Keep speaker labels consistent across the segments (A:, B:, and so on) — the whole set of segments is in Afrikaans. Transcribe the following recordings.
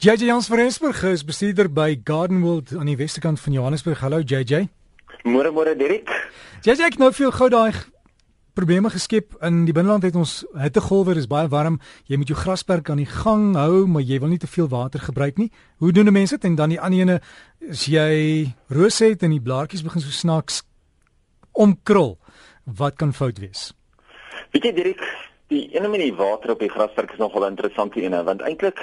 A: JJ Jans van Rensburg is bestuurder by Garden World aan die westerkant van Johannesburg. Hallo JJ.
B: Môre môre Dirk.
A: JJ ek nou veel gou daai probleme geskep in die binneland het ons hittegolwe is baie warm. Jy moet jou grasperk aan die gang hou, maar jy wil nie te veel water gebruik nie. Hoe doen mense dit? En dan die ander ene as jy rose het en die blaartjies begin so snaaks omkrul. Wat kan fout wees?
B: Weet jy Dirk, die ene met die water op die grasperk is nogal 'n interessante ene want eintlik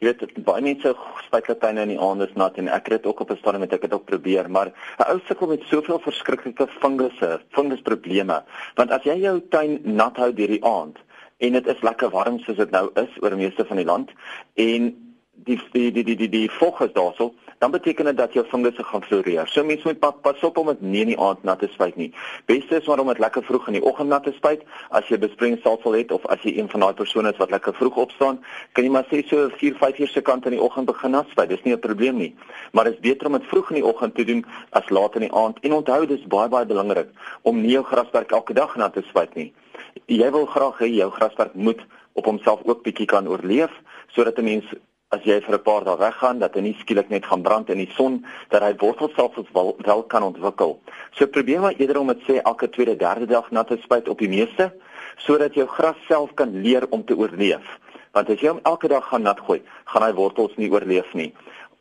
B: jy weet baie mense spuitkatyne in die aand is nat en ek het dit ook op 'n stadium met ek het ook probeer maar 'n ou sukkel met soveel verskriklike fungusse, fungusprobleme want as jy jou tuin nat hou deur die aand en dit is lekker warm soos dit nou is oor meeste van die land en die die die die die, die vog is daarso dan beteken dit dat jou vingerse gaan floreer. So mense moet pas, pas op om dit nie in die aand nat te spuit nie. Beste is maar om dit lekker vroeg in die oggend nat te spuit as jy besproeiingsstelsel het of as jy een van daai persone is wat lekker vroeg opstaan, kan jy maar sê so 4, 5 uur se kant in die oggend begin nat spuit. Dis nie 'n probleem nie. Maar dit is beter om dit vroeg in die oggend te doen as laat in die aand. En onthou dis baie baie belangrik om nie jou grasperk elke dag nat te spuit nie. Jy wil graag hê jou grasperk moet op homself ook bietjie kan oorleef sodat 'n mens as jy vir 'n paar dae weggaan dat hy nie skielik net gaan brand in die son dat hy wortels self wel, wel kan ontwikkel. So probeer maar eerder om dit sê elke tweede derde dag nat te spuit op die meeste sodat jou gras self kan leer om te oorleef. Want as jy hom elke dag gaan nat gooi, gaan hy wortels nie oorleef nie.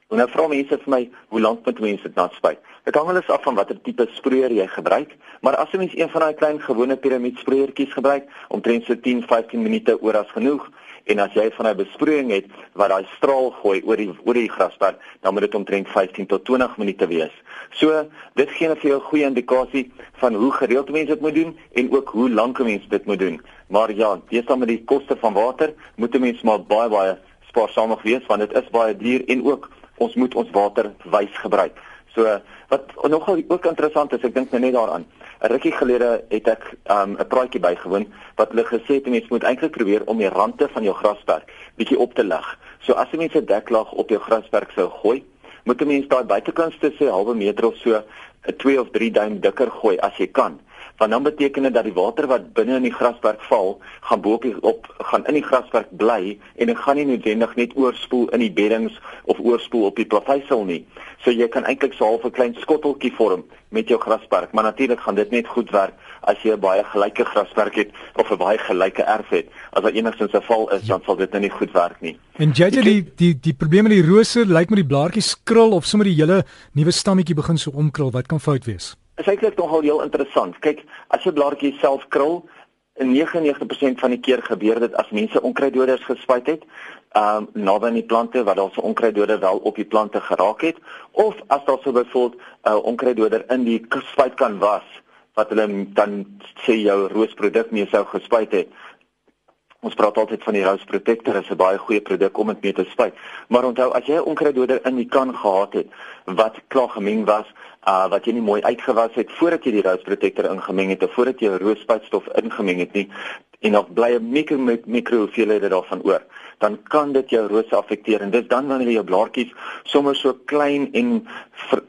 B: En nou vra mense vir my, hoe lank moet mense dit nat spuit? Dit hang alles af van watter tipe sproeier jy gebruik, maar as 'n mens een van daai klein gewone piramidesproeiertjies gebruik, omtrent so 10-15 minute oor as genoeg, en as jy van 'n besproeiing het wat daai straal gooi oor die oor die graspad, dan moet dit omtrent 15 tot 20 minute wees. So, dit gee net vir jou 'n goeie indikasie van hoe gereeld mense dit moet doen en ook hoe lank 'n mens dit moet doen. Maar ja, deesdae met die koste van water, moet 'n mens maar baie baie spaarsamig wees want dit is baie duur en ook ons moet ons water wys gebruik. So wat nogal ook interessant is, ek dink nou net daaraan. 'n Rukkie gelede het ek 'n um, praatjie bygewoon wat hulle gesê het mense moet eintlik probeer om die rande van jou grasperk bietjie op te lig. So as jy mense 'n deklaag op jou grasperk sou gooi, moet 'n mens daai buitekantste sê halwe meter of so 'n 2 of 3 duim dikker gooi as jy kan want dan beteken dit dat die water wat binne in die grasperk val, gaan bo op, op gaan in die grasperk bly en dit gaan nie noodwendig net oorspoel in die beddings of oorspoel op die plaveisel nie. So jy kan eintlik so half 'n klein skotteltjie vorm met jou grasperk, maar natuurlik gaan dit net goed werk as jy 'n baie gelyke grasperk het of 'n baie gelyke erf het. As daar enigstens 'n val is, dan sal dit nou nie goed werk nie.
A: En jy jy die die die probleem met die rose lyk met die blaartjies krul of sommer die hele nuwe stammetjie begin so omkrul, wat kan fout wees?
B: Is eintlik nogal heel interessant. Kyk, as jy blaartjies self krul, in 99% van die keer gebeur dit as mense onkruiddoders gespuit het, ehm um, naby aan die plante wat daar so onkruiddoder wel op die plante geraak het, of as daar so byvoorbeeld 'n uh, onkruiddoder in die spuit kan was wat hulle dan sê jou roosproduk mee sou gespuit het. Ons praat altyd van die Rose Protector as 'n baie goeie produk om dit mee te spuit. Maar onthou as jy 'n onkruiddoder in die kan gehad het wat klaar gemeng was, uh wat jy nie mooi uitgewas het voordat jy die Rose Protector ingemeng het of voordat jy roospuitstof ingemeng het nie en nog bly 'n mikro mikro hoeveelhede daarvan oor, dan kan dit jou rose affekteer en dit dan wanneer jou blaartjies sommer so klein en ver,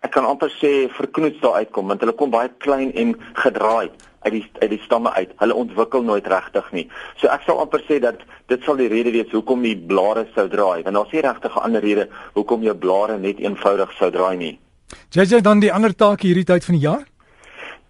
B: ek kan amper sê verknoets daar uitkom want hulle kom baie klein en gedraai uit die uit die stamme uit. Hulle ontwikkel nooit regtig nie. So ek sal amper sê dat dit sal die rede wees hoekom die blare sou draai. Want daar's nie regtig 'n ander rede hoekom jou blare net eenvoudig sou draai nie.
A: JJ dan die ander taak hierdie tyd van die jaar?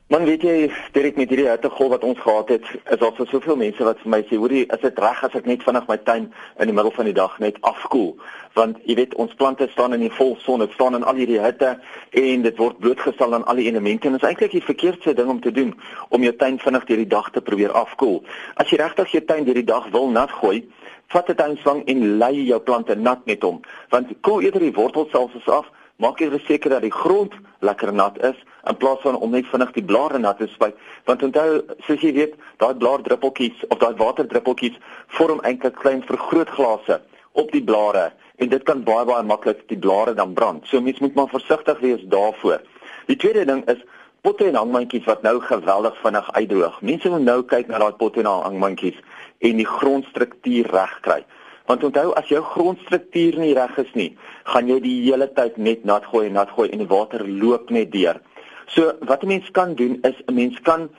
B: Man weet jy, direk met hierdie hittegolf wat ons gehad het, is daar soveel mense wat vir my sê, "Hoerie, is dit reg as ek net vinnig my tuin in die middel van die dag net afkoel?" Want jy weet, ons plante staan in die volson, dit staan in al hierdie hitte en dit word blootgestel aan al die elemente en dit is eintlik die verkeerdste ding om te doen om jou tuin vinnig deur die dag te probeer afkoel. As jy regtig jou tuin deur die dag wil nat gooi, vat 'n tuinslang en lei jou plante nat met hom, want koel eerder die wortels selfs af maak jy seker dat die grond lekker nat is in plaas van om net vinnig die blare nat te spuit. Want onthou soos jy weet daai blaardruppeltjies of daai waterdruppeltjies vorm eintlik klein vergrootglase op die blare en dit kan baie baie maklik die blare dan brand. So mens moet maar versigtig wees daarvoor. Die tweede ding is potte en hangmandjies wat nou geweldig vinnig uitdroog. Mense moet nou kyk na daai potte en hangmandjies en die grondstruktuur regkry Want onthou as jou grondstruktuur nie reg is nie, gaan jy die hele tyd net nat gooi en nat gooi en die water loop net deur. So wat 'n mens kan doen is 'n mens kan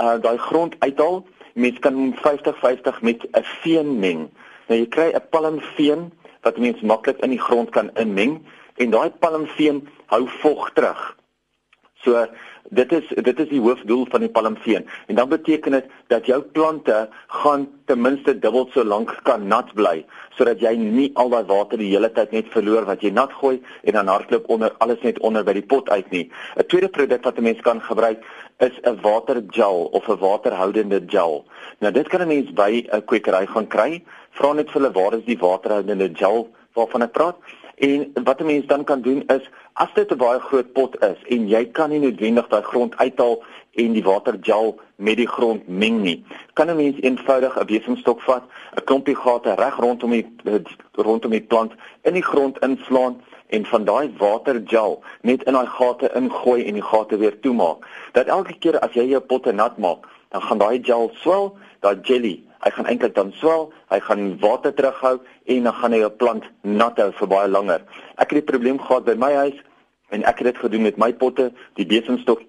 B: uh daai grond uithaal. Mens kan 50-50 met 'n veen meng. Nou jy kry 'n palmveen wat mens maklik in die grond kan inmeng en daai palmveen hou vog terug. So dit is dit is die hoofdoel van die palmveen en dan beteken dit dat jou plante gaan ten minste dubbel so lank kan nat bly sodat jy nie al daai water die hele tyd net verloor wat jy nat gooi en dan hardloop onder alles net onder by die pot uit nie. 'n Tweede produk wat 'n mens kan gebruik is 'n watergel of 'n waterhoudende gel. Nou dit kan 'n mens by 'n kwekery gaan kry. Vra net vir hulle waar is die waterhoudende gel waarvan ek praat? En wat 'n mens dan kan doen is as dit 'n baie groot pot is en jy kan nie noodwendig daai grond uithaal en die watergel met die grond meng nie, kan 'n mens eenvoudig 'n besemstok vat, 'n klompie gate reg rondom die rondom die plant in die grond inslaan en van daai watergel net in daai gate ingooi en die gate weer toemaak. Dat elke keer as jy jou potte nat maak, dan gaan daai gel swel, daai jelly hy gaan eintlik dan swel, hy gaan water terughou en dan gaan hy 'n plant nat hou vir baie langer. Ek het die probleem gehad by my huis en ek het dit gedoen met my potte, die besemstok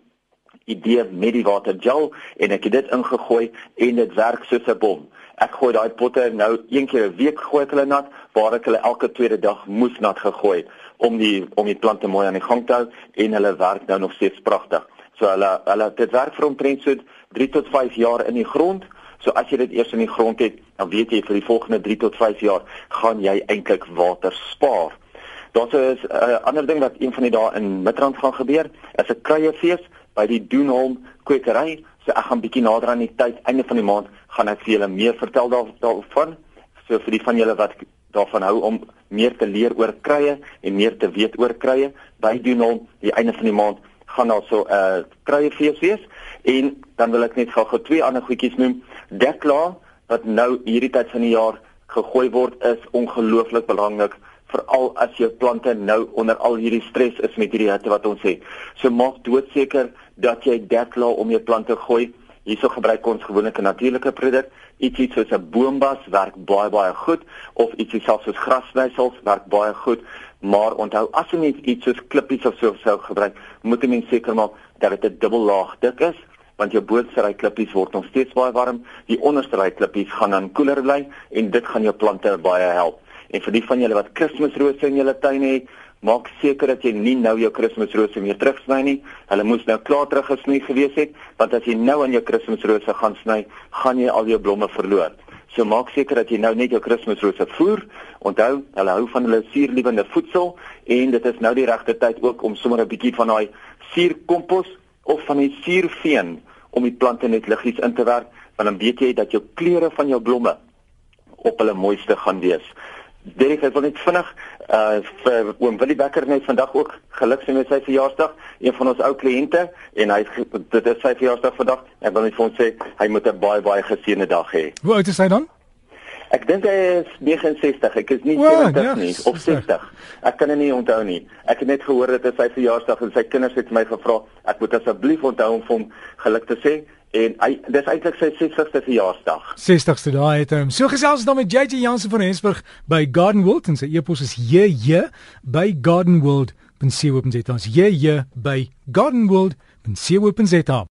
B: idee met die watergel en ek het dit ingegooi en dit werk soos 'n bom. Ek gooi daai potte nou een keer 'n week gooi ek hulle nat, waar ek hulle elke tweede dag moes nat gegooi het om die om die plante mooi aan die gang te hou en hulle werk nou nog steeds pragtig. So hulle hulle dit werk vir omtrent so 3 tot 5 jaar in die grond So as jy dit eers in die grond het, dan weet jy vir die volgende 3 tot 5 jaar gaan jy eintlik water spaar. Daar's 'n uh, ander ding wat een van die dae in Midrand gaan gebeur, is 'n kruiefees by die Doenholm kwekery. So ek gaan bietjie nader aan die tyd, einde van die maand, gaan ek vir julle meer vertel daar daarvan. So vir die van julle wat daarvan hou om meer te leer oor kruie en meer te weet oor kruie, by Doenholm, die einde van die maand gaan daar so 'n uh, kruiefees wees en dan wil ek net gou-gou twee ander goedjies noem. Dekla wat nou hierdie tyd van die jaar gegooi word is ongelooflik belangrik veral as jou plante nou onder al hierdie stres is met hierdie hitte wat ons het. So maak doodseker dat jy Dekla om jou plante gooi. Hierso gebruik ons gewoonlik 'n natuurlike produk. Ietsie soos 'n boombas werk baie baie goed of ietsie selfs soos grasnysels werk baie goed. Maar onthou as jy net iets soos klippies of so sou gebruik, moet jy mens seker maak dat dit 'n dubbellaag dik is want jou boonste ry klippies word nog steeds baie warm. Die onderste ry klippies gaan dan koeler bly en dit gaan jou plante baie help. En vir die van julle wat Kersrose in julle tuin het, maak seker dat jy nie nou jou Kersrose meer terugsny nie. Hulle moes nou klaar teruggesny gewees het, want as jy nou aan jou Kersrose gaan sny, gaan jy al jou blomme verloor. So maak seker dat jy nou net jou Kersrose voer. Onthou, hulle hou van hulle suurliewende voedsel en dit is nou die regte tyd ook om sommer 'n bietjie van daai suurkompos of van die suurveen om die plante net liggies in te werk, want dan weet jy dat jou kleure van jou blomme op hulle mooiste gaan wees. Derek, ek wil net vinnig uh vir oom Willie Becker net vandag ook geluksig met sy verjaarsdag, een van ons ou kliënte en hy dit is sy verjaarsdag vandag. Ek wil net vir hom sê hy moet 'n baie baie geseënde dag hê.
A: Hoe oud is hy dan?
B: Ek dink hy is 69. Ek is nie seker ja, nie of 60. Ek kan dit nie onthou nie. Ek het net gehoor dit is sy verjaarsdag en sy kinders het my gevra ek moet asseblief onthou om hom geluk te sê en hy dis eintlik sy 60ste verjaarsdag.
A: 60ste daai het hom. So gesels ons dan met JJ Jansen van Hensburg by Garden World en sy e-pos is jj by Garden World. Ben sien op ons dit ons jj by Garden